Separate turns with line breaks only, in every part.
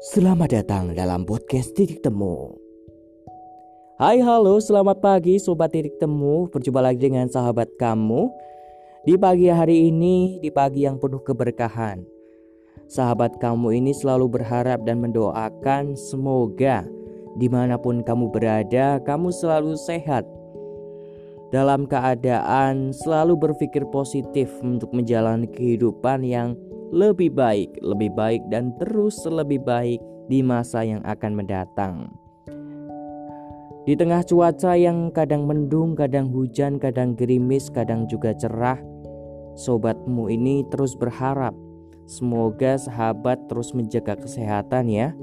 Selamat datang dalam podcast Titik Temu. Hai halo, selamat pagi Sobat Titik Temu. Berjumpa lagi dengan sahabat kamu. Di pagi hari ini, di pagi yang penuh keberkahan Sahabat kamu ini selalu berharap dan mendoakan Semoga di mana pun kamu berada, kamu selalu sehat. Dalam keadaan selalu berpikir positif untuk menjalani kehidupan yang lebih baik, lebih baik, dan terus lebih baik di masa yang akan mendatang. Di tengah cuaca yang kadang mendung, kadang hujan, kadang gerimis, kadang juga cerah, sobatmu ini terus berharap semoga sahabat terus menjaga kesehatan ya.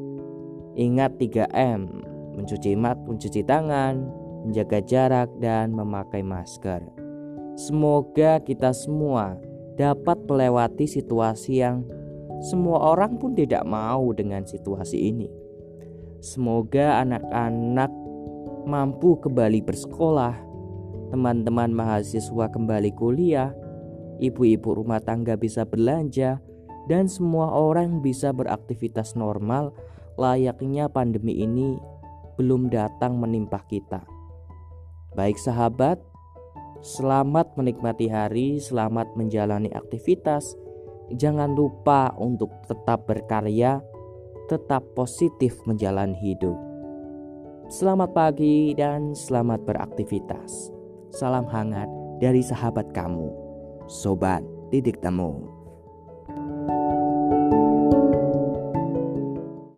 Ingat 3M, mencuci mat, mencuci tangan, menjaga jarak, dan memakai masker. Semoga kita semua dapat melewati situasi yang semua orang pun tidak mau dengan situasi ini. Semoga anak-anak mampu kembali bersekolah, teman-teman mahasiswa kembali kuliah, ibu-ibu rumah tangga bisa belanja, dan semua orang bisa beraktivitas normal layaknya pandemi ini belum datang menimpa kita. Baik sahabat, selamat menikmati hari, selamat menjalani aktivitas. Jangan lupa untuk tetap berkarya, tetap positif menjalani hidup. Selamat pagi dan selamat beraktivitas. Salam hangat dari sahabat kamu, Sobat Titik Temu.